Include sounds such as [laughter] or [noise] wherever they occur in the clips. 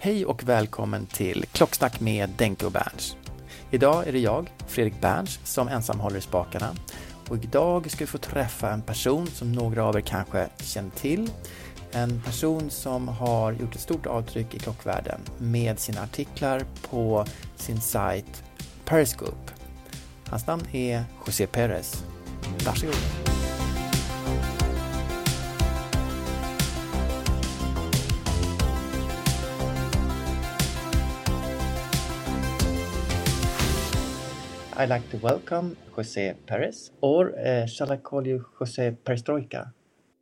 Hej och välkommen till Klocksnack med Denke och Berns. Idag är det jag, Fredrik Berns, som ensam håller i spakarna. Och idag ska vi få träffa en person som några av er kanske känner till. En person som har gjort ett stort avtryck i klockvärlden med sina artiklar på sin sajt Periscope. Hans namn är José Perez. Varsågod. I'd like to welcome Jose Perez, or uh, shall I call you Jose Pereztroika?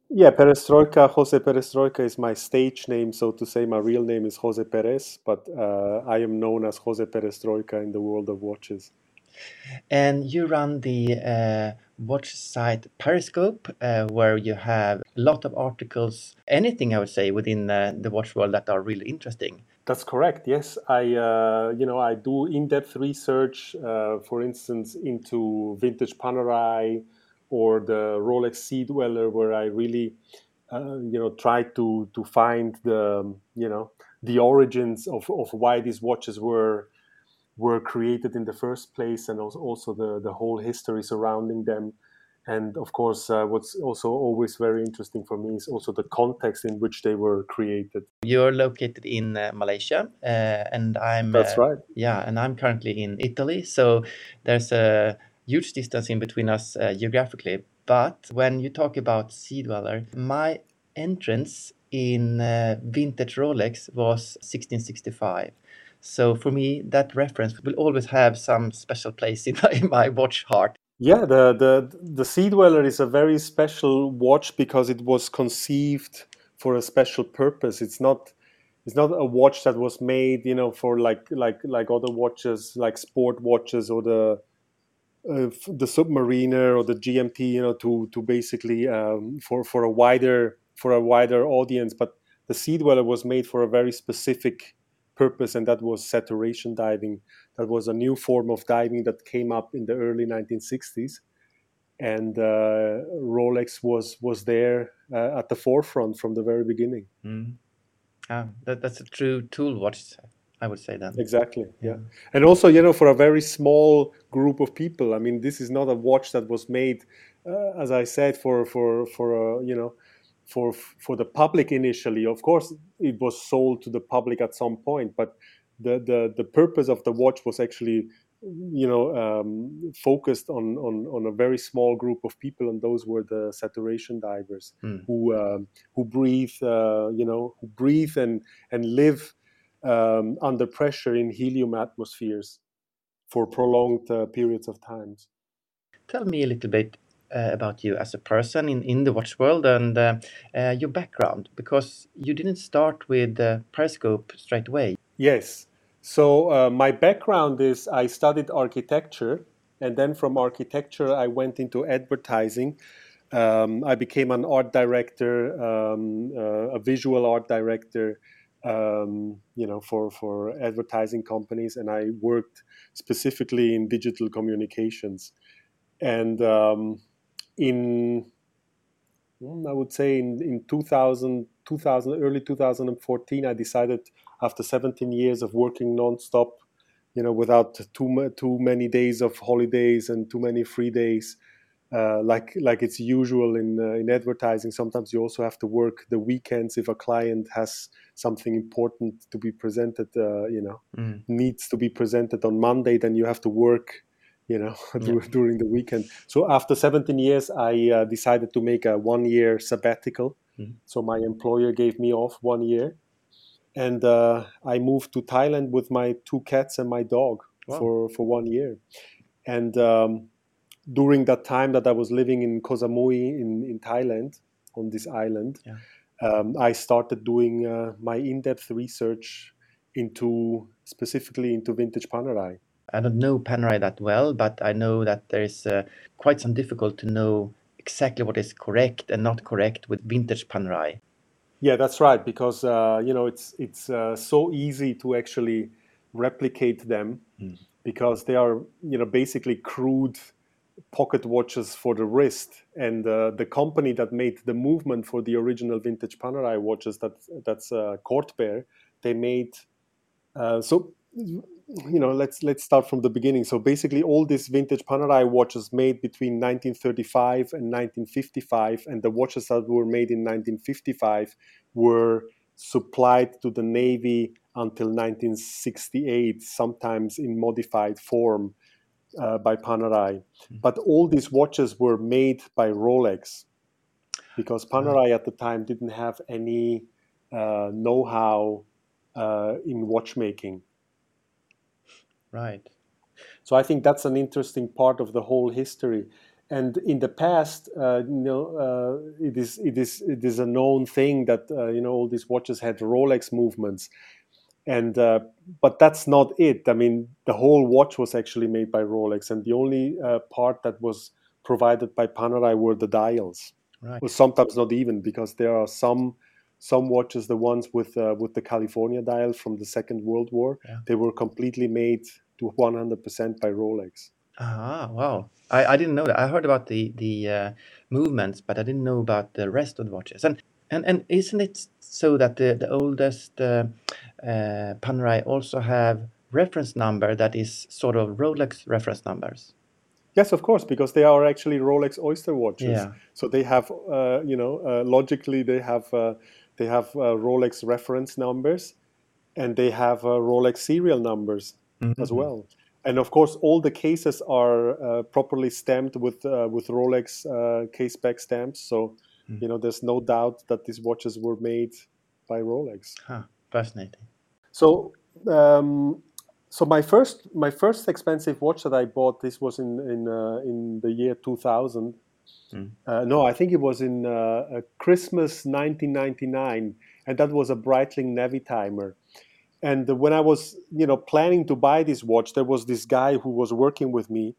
Yeah, Pereztroika, Jose Pereztroika is my stage name, so to say. My real name is Jose Perez, but uh, I am known as Jose Pereztroika in the world of watches. And you run the uh, watch site Perezcope, uh, where you have a lot of articles, anything I would say within uh, the watch world that are really interesting. That's correct. Yes, I uh, you know I do in-depth research, uh, for instance, into vintage Panerai or the Rolex Sea Dweller, where I really uh, you know try to to find the you know the origins of, of why these watches were were created in the first place, and also, also the the whole history surrounding them. And of course, uh, what's also always very interesting for me is also the context in which they were created. You're located in uh, Malaysia, uh, and I'm. That's uh, right. Yeah, and I'm currently in Italy, so there's a huge distance in between us uh, geographically. But when you talk about Sea Dweller, my entrance in uh, vintage Rolex was 1665. So for me, that reference will always have some special place in [laughs] my, in my watch heart. Yeah, the the the Sea Dweller is a very special watch because it was conceived for a special purpose. It's not it's not a watch that was made, you know, for like like like other watches, like sport watches or the uh, the Submariner or the GMT, you know, to to basically um, for for a wider for a wider audience. But the Sea Dweller was made for a very specific purpose, and that was saturation diving. That was a new form of diving that came up in the early 1960s, and uh, Rolex was was there uh, at the forefront from the very beginning. Mm. Ah, that, that's a true tool watch, I would say that. Exactly. Yeah. And also, you know, for a very small group of people. I mean, this is not a watch that was made, uh, as I said, for for for uh, you know, for for the public initially. Of course, it was sold to the public at some point, but the the the purpose of the watch was actually you know um, focused on, on on a very small group of people and those were the saturation divers Mm. who um, who breathe uh, you know who breathe and and live um, under pressure in helium atmospheres for prolonged uh, periods of times Tell me a little bit uh, about you as a person in, in the watch world and uh, uh, your background because you didn't start with Perezcope straight away. Yes. So uh, my background is I studied architecture, and then from architecture I went into advertising. Um, I became an art director, um, uh, a visual art director, um, you know, for for advertising companies, and I worked specifically in digital communications. And um, in I would say in, in 2000, 2000, early 2014, I decided after 17 years of working nonstop, you know, without too too many days of holidays and too many free days, uh, like like it's usual in uh, in advertising. Sometimes you also have to work the weekends if a client has something important to be presented. Uh, you know, mm. needs to be presented on Monday, then you have to work. You know, [laughs] yeah. during the weekend. So after 17 years, I uh, decided to make a one-year sabbatical. Mm. So my employer gave me off one year, and uh, I moved to Thailand with my two cats and my dog wow. for for one year. And um, during that time that I was living in Koh Samui in in Thailand on this island, yeah. um, I started doing uh, my in-depth research into specifically into vintage Panerai. I don't know Panerai that well, but I know that there is uh, quite some difficult to know exactly what is correct and not correct with vintage Panerai. Yeah, that's right. Because uh, you know it's it's uh, so easy to actually replicate them mm. because they are you know basically crude pocket watches for the wrist. And uh, the company that made the movement for the original vintage Panerai watches that that's uh, Cortébert, they made uh, so you know let's let's start from the beginning. So basically all these vintage panerai watches made between 1935 and 1955 and the watches that were made in 1955 were supplied to the navy until 1968 sometimes in modified form uh, by panerai. Mm-hmm. but all these watches were made by rolex because panerai at the time didn't have any uh, know-how uh, in watchmaking Right. So I think that's an interesting part of the whole history. And in the past, uh, you know, uh, it is it is it is a known thing that uh, you know all these watches had Rolex movements, and uh, but that's not it. I mean, the whole watch was actually made by Rolex, and the only uh, part that was provided by Panerai were the dials. Right. Well, sometimes not even because there are some some watches, the ones with uh, with the California dial from the Second World War, yeah. they were completely made to 100% by Rolex. Ah, wow! I, I didn't know that. I heard about the the uh, movements, but I didn't know about the rest of the watches. And and and isn't it so that the the oldest uh, uh, Panerai also have reference number that is sort of Rolex reference numbers? Yes, of course, because they are actually Rolex Oyster watches. Yeah. So they have, uh, you know, uh, logically they have uh, they have uh, Rolex reference numbers, and they have uh, Rolex serial numbers mm-hmm. as well. And of course, all the cases are uh, properly stamped with uh, with Rolex uh, case back stamps. So mm. you know, there's no doubt that these watches were made by Rolex. Huh, fascinating. So. Um, so my first my first expensive watch that I bought this was in in uh, in the year 2000 Mm. Uh, no, I think it was in uh, Christmas 1999, and that was a Breitling Navitimer. And when I was, you know, planning to buy this watch, there was this guy who was working with me,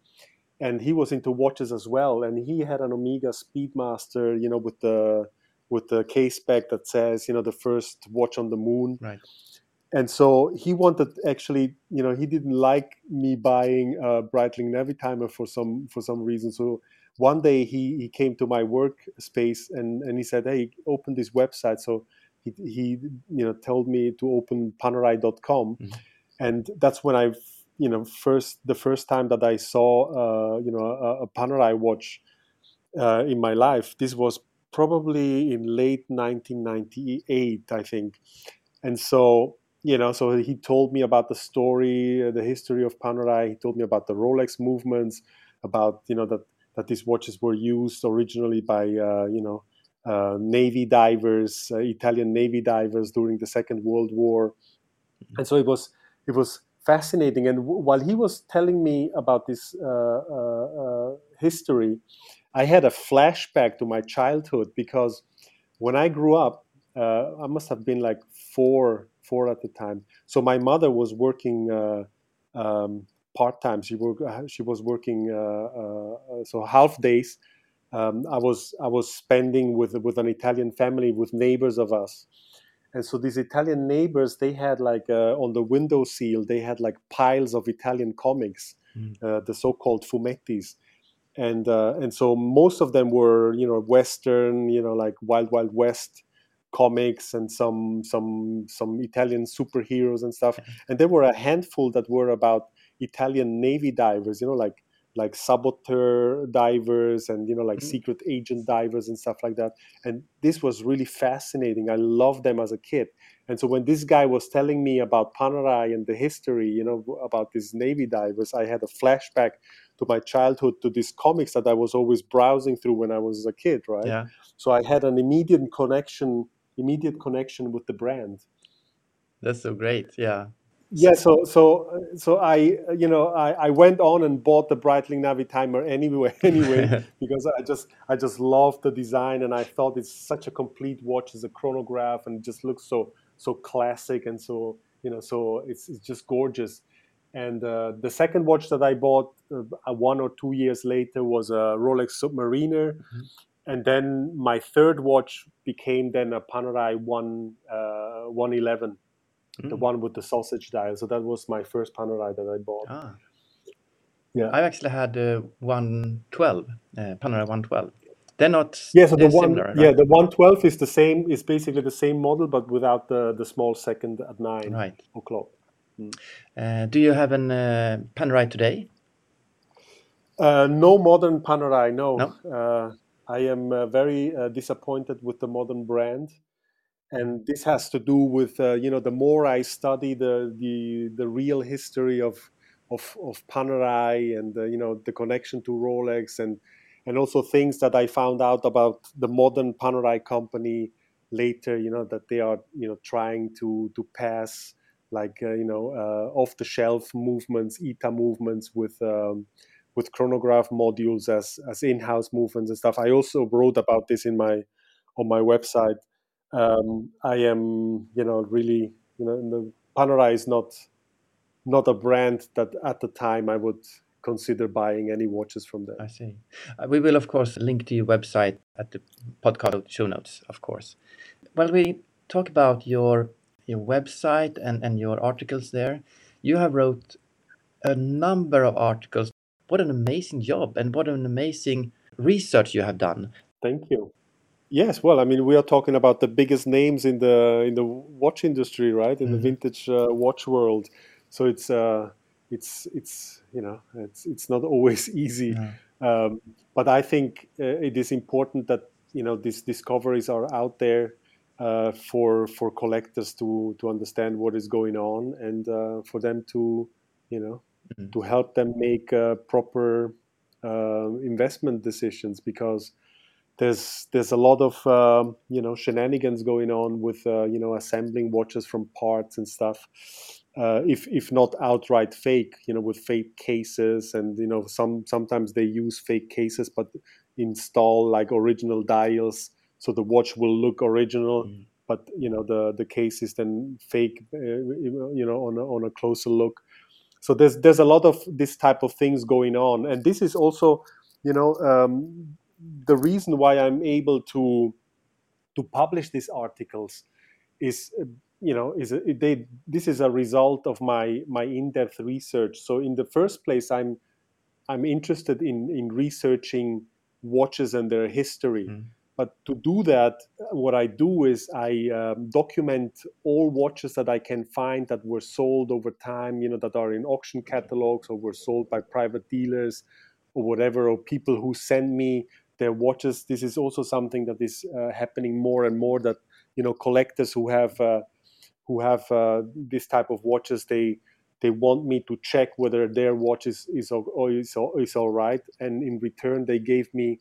and he was into watches as well. And he had an Omega Speedmaster, you know, with the with the case back that says, you know, the first watch on the moon. Right. And so he wanted actually, you know, he didn't like me buying a Breitling Navitimer for some for some reason. So one day he, he came to my workspace and, and he said, Hey, open this website. So he, he you know told me to open panerai.com. Mm-hmm. And that's when I you know first the first time that I saw uh, you know a, a Panerai watch uh, in my life. This was probably in late 1998, I think. And so you know, so he told me about the story, uh, the history of Panerai. He told me about the Rolex movements, about you know that that these watches were used originally by uh, you know uh, navy divers, uh, Italian navy divers during the Second World War, mm-hmm. and so it was it was fascinating. And w- while he was telling me about this uh, uh, uh, history, I had a flashback to my childhood because when I grew up, uh, I must have been like four, four at the time. So my mother was working uh, um, part time. She work, she was working uh, uh, so half days. Um, I was I was spending with with an Italian family with neighbors of us, and so these Italian neighbors they had like uh, on the window sill they had like piles of Italian comics, mm. the so-called fumettis and uh, and so most of them were you know western you know like wild wild west comics and some some some italian superheroes and stuff [laughs] and there were a handful that were about italian navy divers you know like like saboteur divers and you know like mm-hmm. secret agent divers and stuff like that and this was really fascinating i loved them as a kid and so when this guy was telling me about panerai and the history you know about these navy divers i had a flashback to my childhood to these comics that I was always browsing through when I was a kid, right? Yeah. So I had an immediate connection, immediate connection with the brand. That's so great. Yeah. Yeah, so so so I you know I, I went on and bought the brightling Breitling Navitimer anyway [laughs] anyway [laughs] because I just I just loved the design and I thought it's such a complete watch as a chronograph and it just looks so so classic and so you know so it's it's just gorgeous and uh, the second watch that I bought uh, one or two years later was a Rolex Submariner. Mm-hmm. And then my third watch became then a Panerai 1, uh, 111, mm. the one with the sausage dial. So that was my first Panerai that I bought. Ah. Yeah. I've actually had uh, 112, uh, Panerai 112. They're not yeah, so the one, similar, right? Yeah, the 112 is the same, is basically the same model, but without the, the small second at 9 right. o'clock. Uh, do you have an uh, Panerai today? Uh, no modern Panerai, no. no? Uh, I am uh, very uh, disappointed with the modern brand. And this has to do with, you know, the more I study the, the, the real history of, of, of Panerai and, you know, the connection to Rolex and, and also things that I found out about the modern Panerai company later, you know, that they are, you know, trying to, to pass like uh, you know uh, off the shelf movements, ETA movements with um, with chronograph modules as as in-house movements and stuff. I also wrote about this in my on my website. Um, I am you know really you know the Panerai is not not a brand that at the time I would consider buying any watches from there. I see. Uh, we will of course link to your website at the podcast show notes, of course. Well, we talk about your your website and, and your articles there. You have wrote a number of articles. What an amazing job and what an amazing research you have done. Thank you. Yes, well, I mean, we are talking about the biggest names in the in the watch industry, right? In mm-hmm. the vintage uh, watch world. So it's uh, it's it's you know it's it's not [laughs] always easy. Yeah. Um, but I think uh, it is important that you know these discoveries are out there uh, for for collectors to to understand what is going on and uh, for them to you know mm-hmm. to help them make uh, proper uh, investment decisions because there's there's a lot of um, you know shenanigans going on with uh, you know assembling watches from parts and stuff. Uh, if if not outright fake, you know, with fake cases, and you know, some sometimes they use fake cases, but install like original dials so the watch will look original mm. but you know the the case is then fake uh, you know on a, on a closer look so there's there's a lot of this type of things going on and this is also you know um, the reason why i'm able to to publish these articles is you know is a, they this is a result of my my in-depth research. So in the first place i'm i'm interested in in researching watches and their history. Mm. But to do that, what I do is I um, document all watches that I can find that were sold over time, you know, that are in auction catalogs or were sold by private dealers or whatever, or people who send me their watches. This is also something that is uh, happening more and more. That you know, collectors who have uh, who have uh, this type of watches, they they want me to check whether their watch is is, is, is all right, and in return, they gave me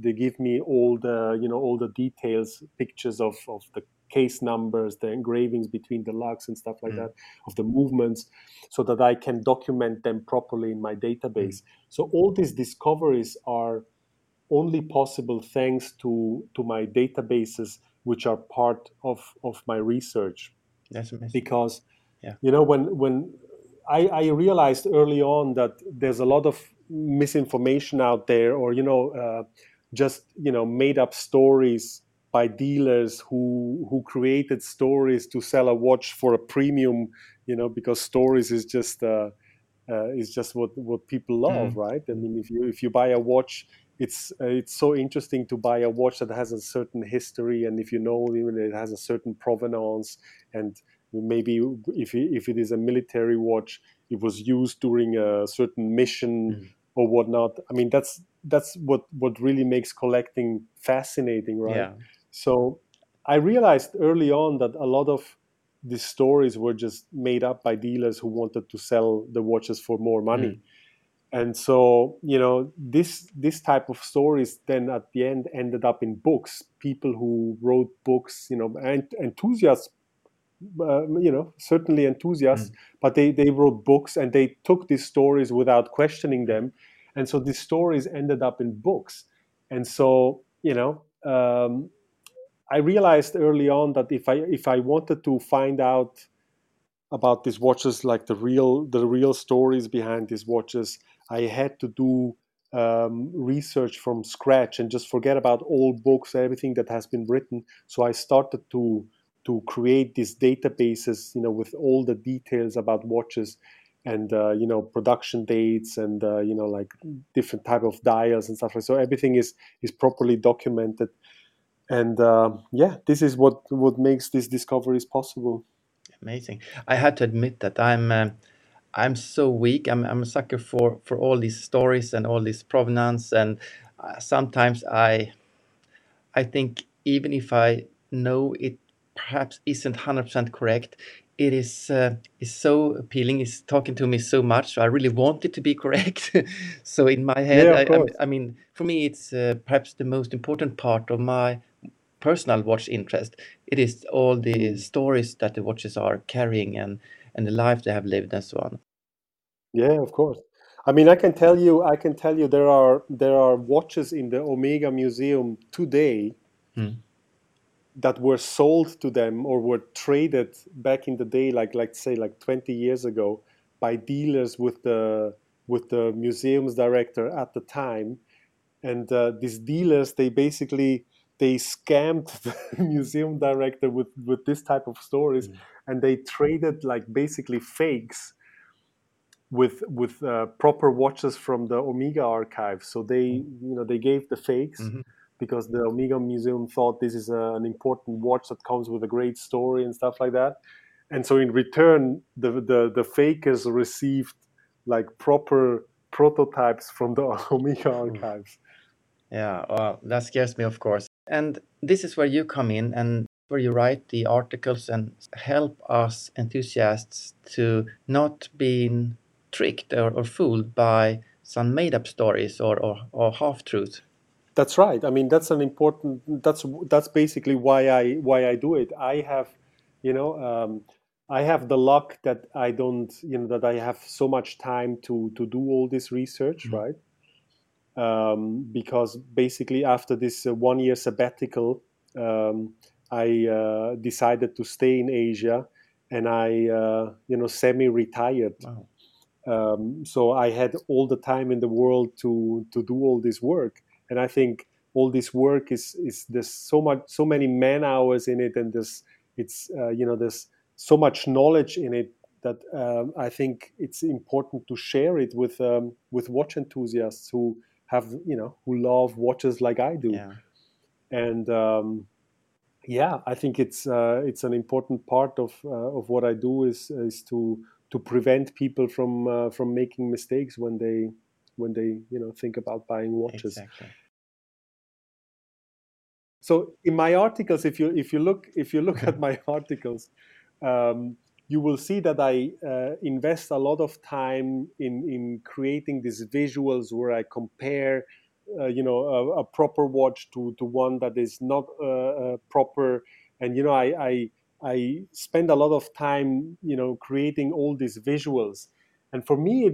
they give me all the you know all the details pictures of of the case numbers the engravings between the lugs and stuff like mm. that of the movements so that i can document them properly in my database mm. so all these discoveries are only possible thanks to to my databases which are part of of my research That's amazing. because Yeah. you know when when I, I realized early on that there's a lot of misinformation out there or you know uh, just you know made up stories by dealers who who created stories to sell a watch for a premium you know because stories is just uh, uh, is just what what people love right i mean if you if you buy a watch it's uh, it's so interesting to buy a watch that has a certain history and if you know even it has a certain provenance and maybe if if it is a military watch it was used during a certain mission or whatnot. I mean that's that's what what really makes collecting fascinating right? Yeah. so i realized early on that a lot of these stories were just made up by dealers who wanted to sell the watches for more money and so you know this this type of stories then at the end ended up in books. People who wrote books you know and enthusiasts uh, you know certainly enthusiasts but they they wrote books and they took these stories without questioning them. And so these stories ended up in books. And so you know um, i realized early on that if i if i wanted to find out about these watches like the real the real stories behind these watches i had to do um, research from scratch and just forget about all books everything that has been written. So i started to to create these databases you know with all the details about watches and uh, you know production dates and uh, you know like different type of dials and stuff like so everything is is properly documented. And uh, yeah this is what what makes these discoveries possible. Amazing. I had to admit that I'm um, I'm so weak. I'm I'm a sucker for for all these stories and all this provenance, and uh, sometimes I I think even if I know it perhaps isn't hundred percent correct, it is uh, is so appealing. It's talking to me so much. So I really want it to be [laughs] correct. so in my head, Yeah, I, I. I mean, for me, it's uh, perhaps the most important part of my personal watch interest. It is all the stories that the watches are carrying and and the life they have lived and so on. Yeah, of course. I mean, I can tell you, I can tell you, there are there are watches in the Omega Museum today that were sold to them or were traded back in the day, like like say like 20 years ago, by dealers with the with the museum's director at the time, and uh, these dealers they basically they scammed [laughs] the museum director with with this type of stories, and they traded like basically fakes with with uh, proper watches from the Omega archive. So they hmm. you know they gave the fakes mm-hmm. because the Omega Museum thought this is a, an important watch that comes with a great story and stuff like that. And so in return, the the, the fakers received like proper prototypes from the [laughs] Omega hmm. archives. Yeah, well, that scares me, of course. And this is where you come in and where you write the articles and help us enthusiasts to not being tricked or, or fooled by some made up stories or, or, or half truths. That's right. I mean, that's an important. That's that's basically why I why I do it. I have, you know, um, I have the luck that I don't, you know, that I have so much time to to do all this research, right? Um, because basically after this uh, one year sabbatical, um, I uh, decided to stay in Asia, and I, uh, you know, semi-retired. Wow. Um, so I had all the time in the world to to do all this work, and I think all this work is is there's so much so many man hours in it, and there's it's uh, you know there's so much knowledge in it that um, I think it's important to share it with um, with watch enthusiasts who have you know who love watches like I do, Yeah. and um, yeah, I think it's uh, it's an important part of uh, of what I do is is to to prevent people from uh, from making mistakes when they when they you know think about buying watches. Exactly. So in my articles, if you if you look if you look at [laughs] my articles, um, you will see that I uh, invest a lot of time in in creating these visuals where I compare, uh, you know, a, a proper watch to to one that is not uh, uh, proper, and you know, I, I I spend a lot of time, you know, creating all these visuals, and for me,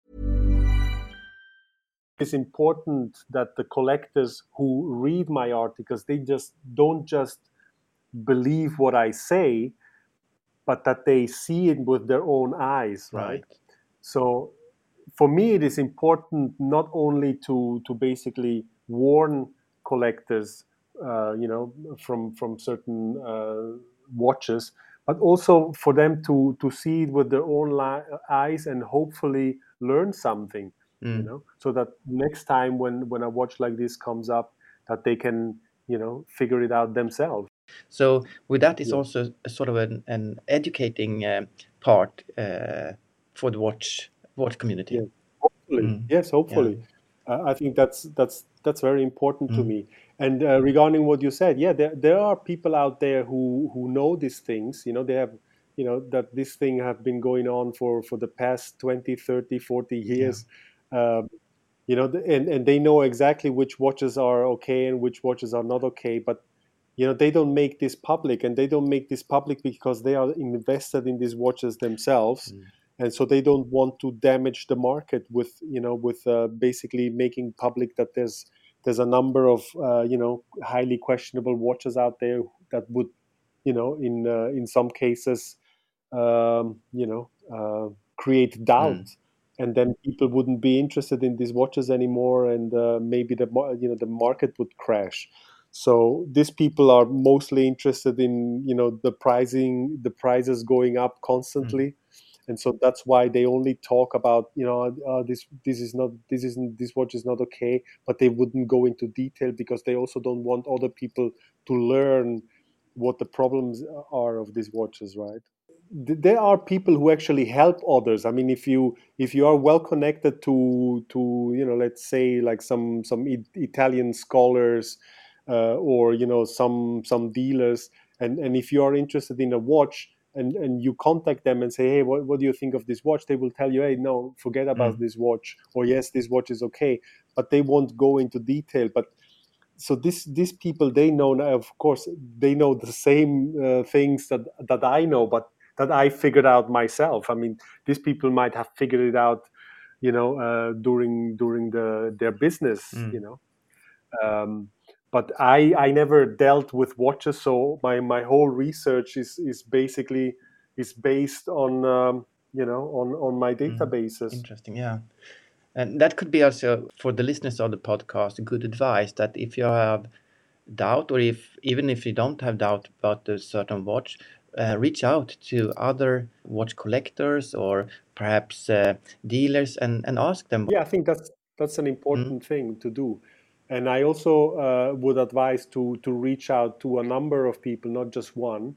It's important that the collectors who read my articles they just don't just believe what I say, but that they see it with their own eyes, right? Right. So for me, it is important not only to to basically warn collectors, uh, you know, from from certain uh, watches, but also for them to to see it with their own li- eyes and hopefully learn something you know? So that next time when when a watch like this comes up that they can you know figure it out themselves. So with that, is also a sort of an, an educating um part uh, for the watch watch community. Yeah. hopefully. Mm. yes hopefully. Uh, i think that's that's that's very important to me. And uh, regarding what you said yeah there, there are people out there who who know these things. You know they have you know that this thing have been going on for for the past 20 30 40 years um, you know and, and they know exactly which watches are okay and which watches are not okay but you know they don't make this public and they don't make this public because they are invested in these watches themselves and so they don't want to damage the market with you know with uh, basically making public that there's there's a number of uh, you know highly questionable watches out there that would you know in uh, in some cases um, you know uh, create doubt and then people wouldn't be interested in these watches anymore and uh, maybe the you know the market would crash. So these people are mostly interested in you know the pricing the prices going up constantly. And so that's why they only talk about you know uh, this this is not this isn't this watch is not okay but they wouldn't go into detail because they also don't want other people to learn what the problems are of these watches right there are people who actually help others. I mean if you if you are well connected to to you know let's say like some some I- italian scholars uh, or you know some some dealers and and if you are interested in a watch and and you contact them and say hey what, what do you think of this watch? they will tell you hey no forget about this watch or yes this watch is okay but they won't go into detail. But so this these people they know now of course they know the same uh, things that that I know but that I figured out myself. I mean these people might have figured it out you know uh, during during the their business you know. Um, but I I never dealt with watches so my my whole research is is basically is based on um, you know on on my databases. Interesting, yeah. And that could be also for the listeners of the podcast good advice that if you have doubt or if even if you don't have doubt about a certain watch, uh, reach out to other watch collectors or perhaps uh, dealers and, and ask them. Yeah, I think that's that's an important thing to do, and I also uh, would advise to to reach out to a number of people, not just one,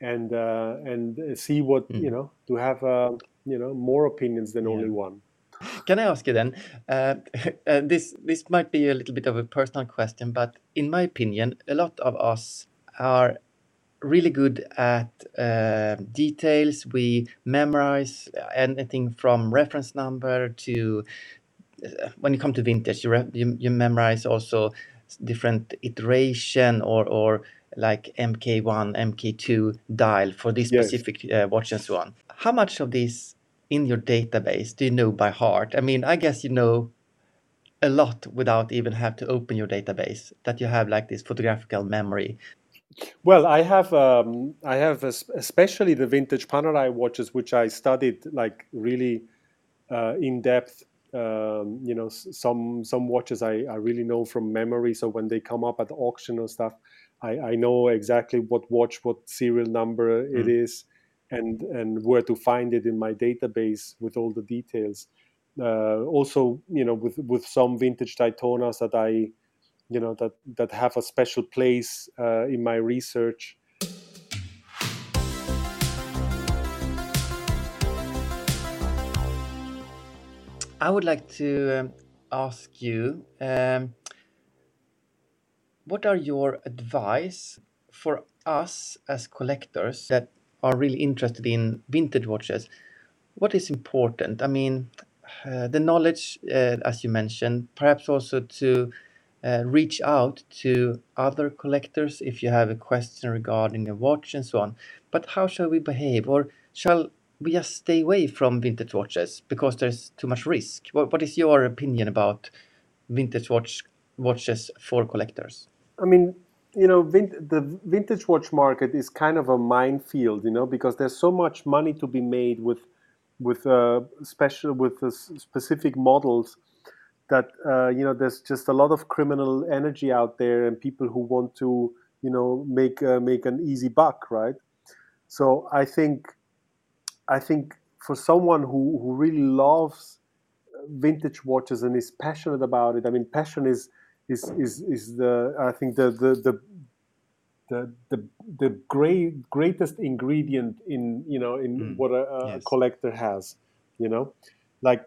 and uh, and see what you know to have uh, you know more opinions than only one. Can I ask you then? Uh, [laughs] uh, this this might be a little bit of a personal question, but in my opinion, a lot of us are really good at uh, details. We memorize anything from reference number to uh, when you come to vintage, you, re- you, you memorize also different iteration or or like MK1, MK2 dial for this Yes. specific uh, watch and so on. How much of this in your database do you know by heart? I mean, I guess you know a lot without even have to open your database. That you have like this photographical memory. Well, I have um, I have especially the vintage Panerai watches, which I studied like really uh, in depth. Um, you know, some some watches I, I really know from memory. So when they come up at auction or stuff, I, I know exactly what watch, what serial number mm. it is, and and where to find it in my database with all the details. Uh, also, you know, with with some vintage Daytonas that I, you know, that that have a special place uh, in my research I would like to um, ask you um, what are your advice for us as collectors that are really interested in vintage watches? What is important? I mean, uh, the knowledge, uh, as you mentioned, perhaps also to uh, reach out to other collectors if you have a question regarding a watch and so on. But how shall we behave? Or shall we just stay away from vintage watches because there's too much risk. What, what is your opinion about vintage watch watches for collectors? I mean, you know, vin- the vintage watch market is kind of a minefield, you know, because there's so much money to be made with with uh, special with uh, specific models that uh, you know there's just a lot of criminal energy out there and people who want to you know make uh, make an easy buck, right? So I think I think for someone who, who really loves vintage watches and is passionate about it, I mean, passion is is is, is the I think the the the the the, the great greatest ingredient in you know in mm. what a, a yes. collector has, you know, like.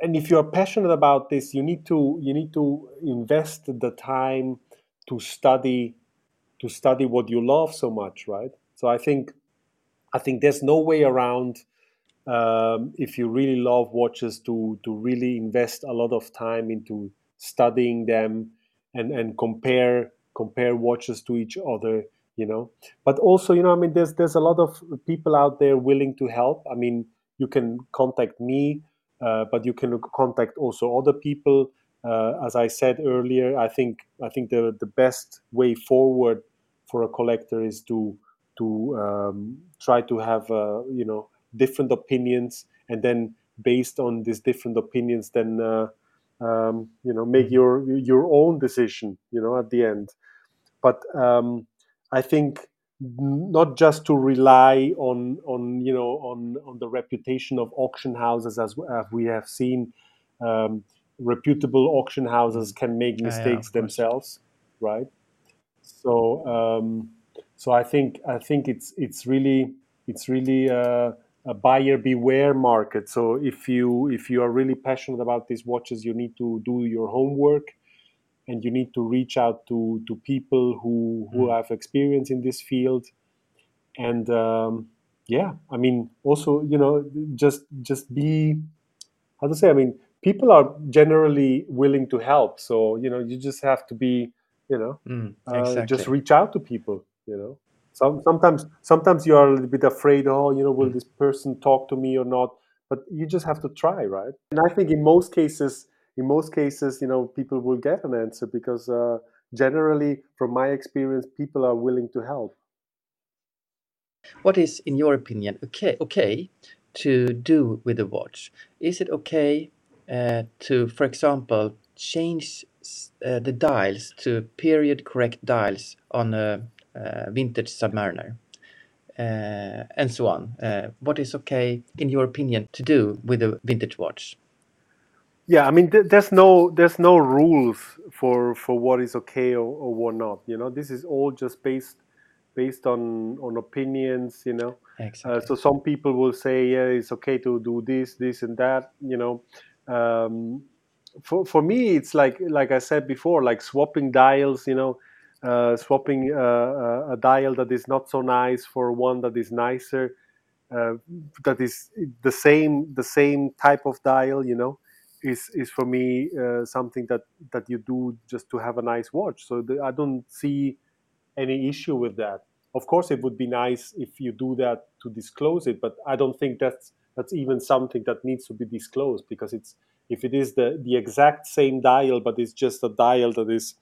And if you are passionate about this, you need to you need to invest the time to study to study what you love so much, right? So I think I think there's no way around um, if you really love watches to to really invest a lot of time into studying them and and compare compare watches to each other you know but also you know i mean there's there's a lot of people out there willing to help i mean you can contact me but you can contact also other people. Uh, as i said earlier i think i think the the best way forward for a collector is to to um, try to have uh, you know different opinions and then based on these different opinions then uh, um, you know make your your own decision you know at the end. But um, i think not just to rely on on you know on on the reputation of auction houses as, as we have seen um, reputable auction houses can make mistakes yeah, themselves right? So um, so I think I think it's it's really it's really a, a, buyer beware market. So if you if you are really passionate about these watches, you need to do your homework, and you need to reach out to to people who who mm. have experience in this field, and um, yeah, I mean also you know just just be how to say I mean people are generally willing to help. So you know you just have to be you know mm, exactly. uh, just reach out to people you know some, sometimes sometimes you are a little bit afraid oh you know will mm. this person talk to me or not but you just have to try right and i think in most cases in most cases you know people will get an answer because uh, generally from my experience people are willing to help what is in your opinion okay okay to do with a watch is it okay uh, to for example change uh, the dials to period correct dials on a uh, vintage Submariner, uh, and so on. Uh, what is okay, in your opinion, to do with a vintage watch? Yeah, I mean, th- there's no there's no rules for for what is okay or, or what not. You know, this is all just based based on on opinions. You know, exactly. Uh, so some people will say, yeah, it's okay to do this, this, and that. You know, um, for for me, it's like like I said before, like swapping dials. You know, uh, swapping uh, uh, a dial that is not so nice for one that is nicer, uh, that is the same the same type of dial, you know, is is for me uh, something that that you do just to have a nice watch. So the, I don't see any issue with that. Of course, it would be nice if you do that to disclose it, but I don't think that's that's even something that needs to be disclosed because it's if it is the the exact same dial, but it's just a dial that is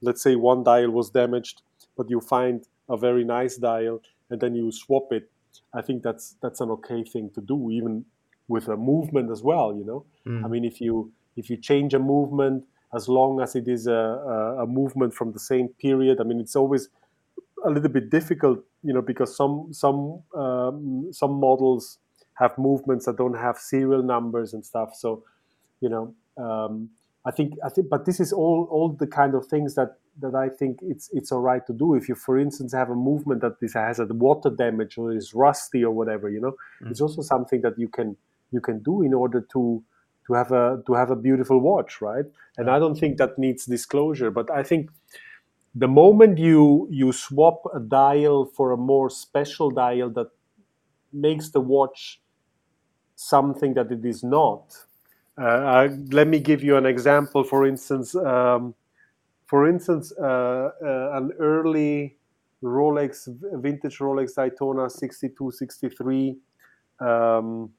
let's say one dial was damaged, but you find a very nice dial and then you swap it. I think that's that's an okay thing to do, even with a movement as well. You know, I mean, if you if you change a movement, as long as it is a, a, a movement from the same period, I mean, it's always a little bit difficult, you know, because some some um, some models have movements that don't have serial numbers and stuff. So, you know, um, I think I think, but this is all all the kind of things that that I think it's it's all right to do. If you, for instance, have a movement that this has a water damage or is rusty or whatever, you know, mm. it's also something that you can you can do in order to to have a to have a beautiful watch, right? And I don't think that needs disclosure, but I think the moment you you swap a dial for a more special dial that makes the watch something that it is not. Uh, uh, let me give you an example. For instance, um, for instance, uh, uh an early Rolex, vintage Rolex Daytona 62, 63. Um,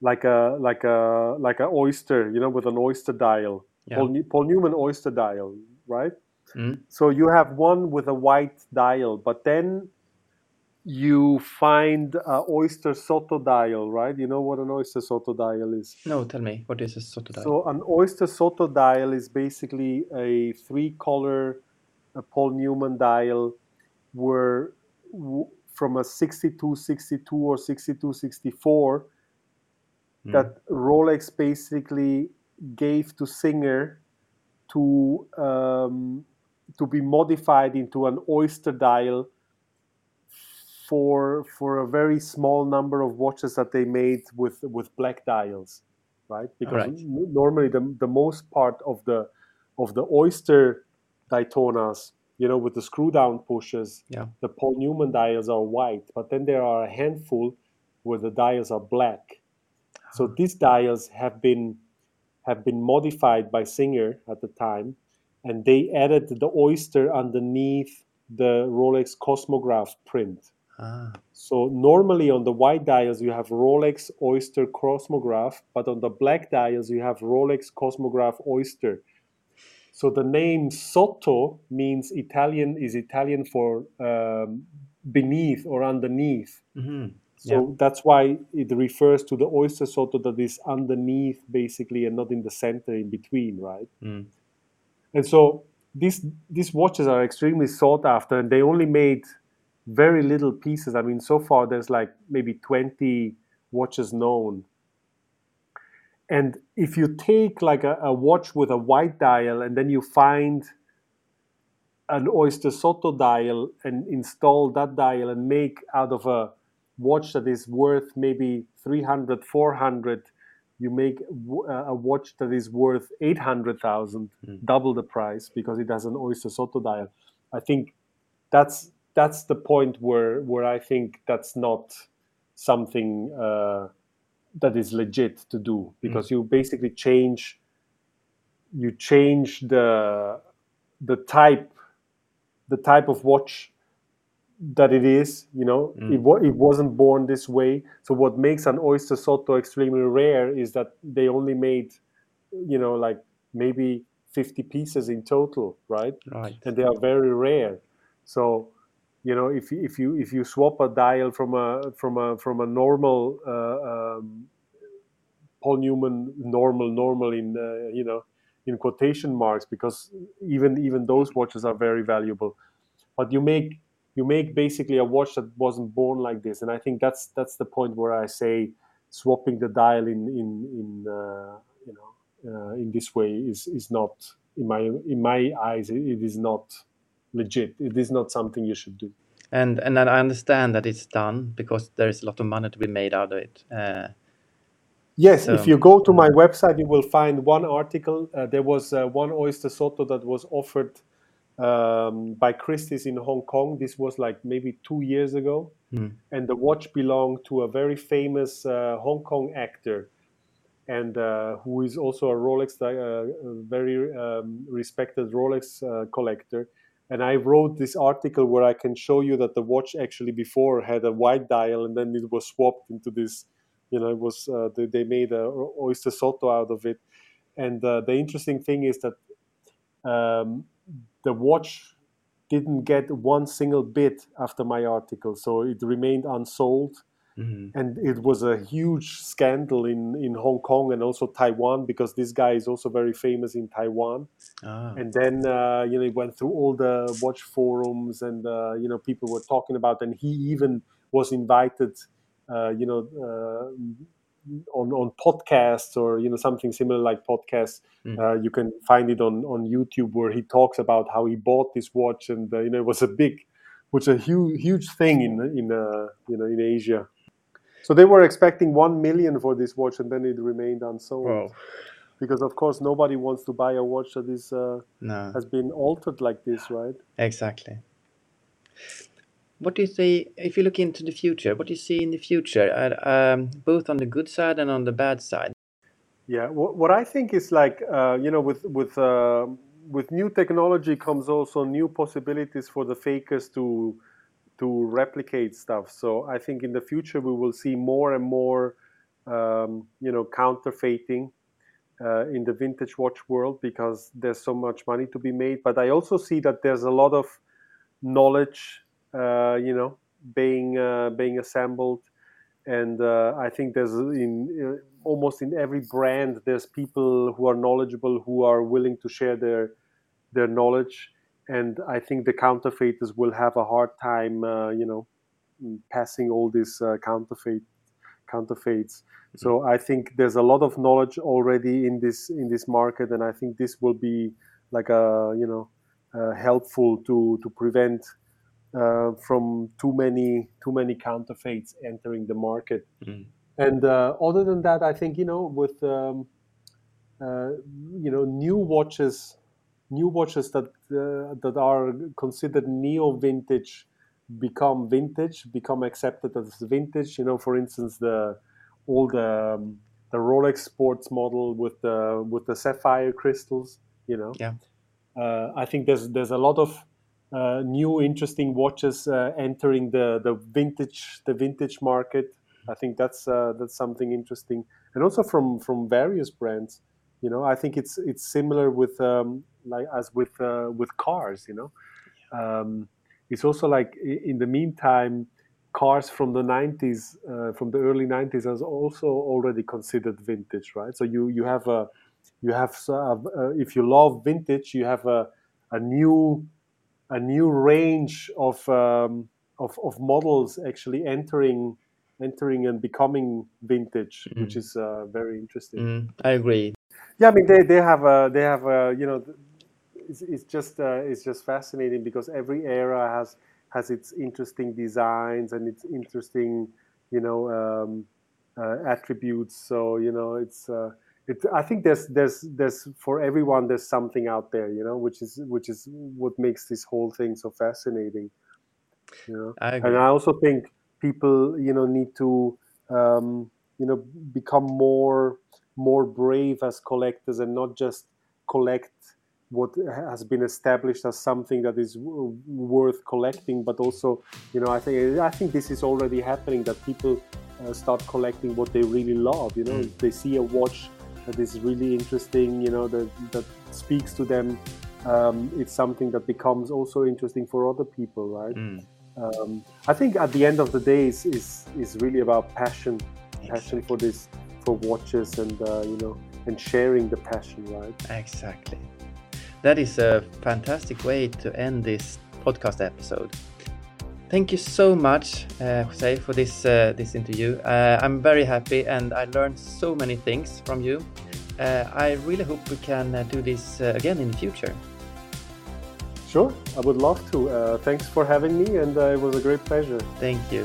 like a like a like a oyster, you know, with an oyster dial, yeah. Paul, Paul, Newman oyster dial, right? Mm. So you have one with a white dial, but then you find a oyster sotto dial, right? You know what an oyster sotto dial is? No, tell me what is a sotto dial. So an oyster sotto dial is basically a three-color Paul Newman dial, where from a 62, 62 or 62, 64 mm. that Rolex basically gave to Singer to um, to be modified into an oyster dial for for a very small number of watches that they made with with black dials, right? Because right. normally the the most part of the of the oyster Daytonas, you know, with the screw down pushes, yeah. the Paul Newman dials are white, but then there are a handful where the dials are black. So these dials have been have been modified by Singer at the time, and they added the oyster underneath the Rolex Cosmograph print. Ah. So normally on the white dials you have Rolex Oyster Cosmograph, but on the black dials you have Rolex Cosmograph Oyster. So the name Sotto means Italian is Italian for um, beneath or underneath. Mm-hmm. So yeah. that's why it refers to the oyster sotto that is underneath, basically, and not in the center, in between, right? Mm. And so these these watches are extremely sought after, and they only made very little pieces. I mean, so far there's like maybe 20 watches known. And if you take like a, a watch with a white dial, and then you find an oyster sotto dial and install that dial and make out of a watch that is worth maybe 300 400 you make a watch that is worth 800,000 mm. double the price because it has an oyster sotto dial i think that's that's the point where where i think that's not something uh, that is legit to do because mm. you basically change you change the the type the type of watch that it is you know mm. it, it wasn't born this way. So what makes an oyster sotto extremely rare is that they only made you know like maybe 50 pieces in total right? Right. And they are very rare. So you know if, if you if you swap a dial from a from a from a normal uh, um, paul newman normal normal in uh, you know in quotation marks because even even those watches are very valuable. But you make you make basically a watch that wasn't born like this. And i think that's that's the point where i say swapping the dial in in in uh, you know uh, in this way is is not in my in my eyes it, it is not legit. It is not something you should do. And and i understand that it's done because there is a lot of money to be made out of it uh, Yes, so, if you go to my website, you will find one article. Uh, there was uh, one oyster sotto that was offered um, by Christie's in Hong Kong. This was like maybe two years ago. Mm. And the watch belonged to a very famous uh, Hong Kong actor and uh, who is also a Rolex, uh, very um, respected Rolex uh, collector. And I wrote this article where I can show you that the watch actually before had a white dial and then it was swapped into this, you know, it was, uh, they, they, made a oyster sotto out of it. And uh, the interesting thing is that um, the watch didn't get one single bit after my article, so it remained unsold. Mm-hmm. And it was a huge scandal in, in Hong Kong and also Taiwan because this guy is also very famous in Taiwan. Ah. And then uh, you know he went through all the watch forums and uh, you know people were talking about, and he even was invited, uh, you know, uh, on on podcasts or you know something similar like podcasts. Mm. Uh, you can find it on on YouTube where he talks about how he bought this watch, and uh, you know it was a big, which a huge huge thing in in uh, you know in Asia. So they were expecting one million for this watch, and then it remained unsold. Whoa. Because of course nobody wants to buy a watch that is uh, no. has been altered like this, right? Exactly. What do you see if you look into the future? What do you see in the future, um, both on the good side and on the bad side? Yeah, what, I think is like uh, you know, with with uh, with new technology comes also new possibilities for the fakers to to replicate stuff. So I think in the future we will see more and more um, you know counterfeiting uh, in the vintage watch world because there's so much money to be made. But I also see that there's a lot of knowledge you know, being uh, being assembled. And uh, I think there's in almost in every brand there's people who are knowledgeable who are willing to share their their knowledge. And I think the counterfeiters will have a hard time, you know, passing all these counterfeit counterfeits. Mm-hmm. So I think there's a lot of knowledge already in this in this market, and I think this will be like a you know uh, helpful to to prevent uh, from too many too many counterfeits entering the market. Mm. And uh, other than that, I think you know with um, uh, you know new watches, new watches that uh, that are considered neo vintage become vintage, become accepted as vintage. You know, for instance, the all the um, the Rolex sports model with the with the sapphire crystals. You know, yeah. Uh, I think there's there's a lot of uh, new interesting watches uh, entering the the vintage the vintage market. I think that's uh, that's something interesting, and also from from various brands. You know, I think it's it's similar with um, like as with uh, with cars. You know, um, it's also like in the meantime, cars from the 90s, uh, from the early 90s, are also already considered vintage, right? So you you have a you have uh, if you love vintage, you have a a new a new range of, um, of, of models actually entering entering and becoming vintage, mm. which is uh, very interesting. Mm, I agree. Yeah, I mean they, they have a they have a you know it's, it's just uh, it's just fascinating because every era has has its interesting designs and its interesting you know um, uh, attributes. So you know it's uh, it, I think there's there's there's for everyone there's something out there, you know, which is which is what makes this whole thing so fascinating. You know, I and I also think people, you know, need to um, you know become more more brave as collectors and not just collect what has been established as something that is w- worth collecting, but also, you know, I think I think this is already happening that people uh, start collecting what they really love. You know, mm. they see a watch that is really interesting, you know, that, that speaks to them, um, it's something that becomes also interesting for other people, right? Mm. Um, I think at the end of the day is is, is really about passion, exactly. passion for this, for watches, and uh, you know, and sharing the passion, right? Exactly. That is a fantastic way to end this podcast episode. Thank you so much, uh, Jose, for this uh, this interview. Uh, I'm very happy, and I learned so many things from you. Uh, I really hope we can uh, do this uh, again in the future. Sure, I would love to. thanks for having me, and it was a great pleasure. Thank you.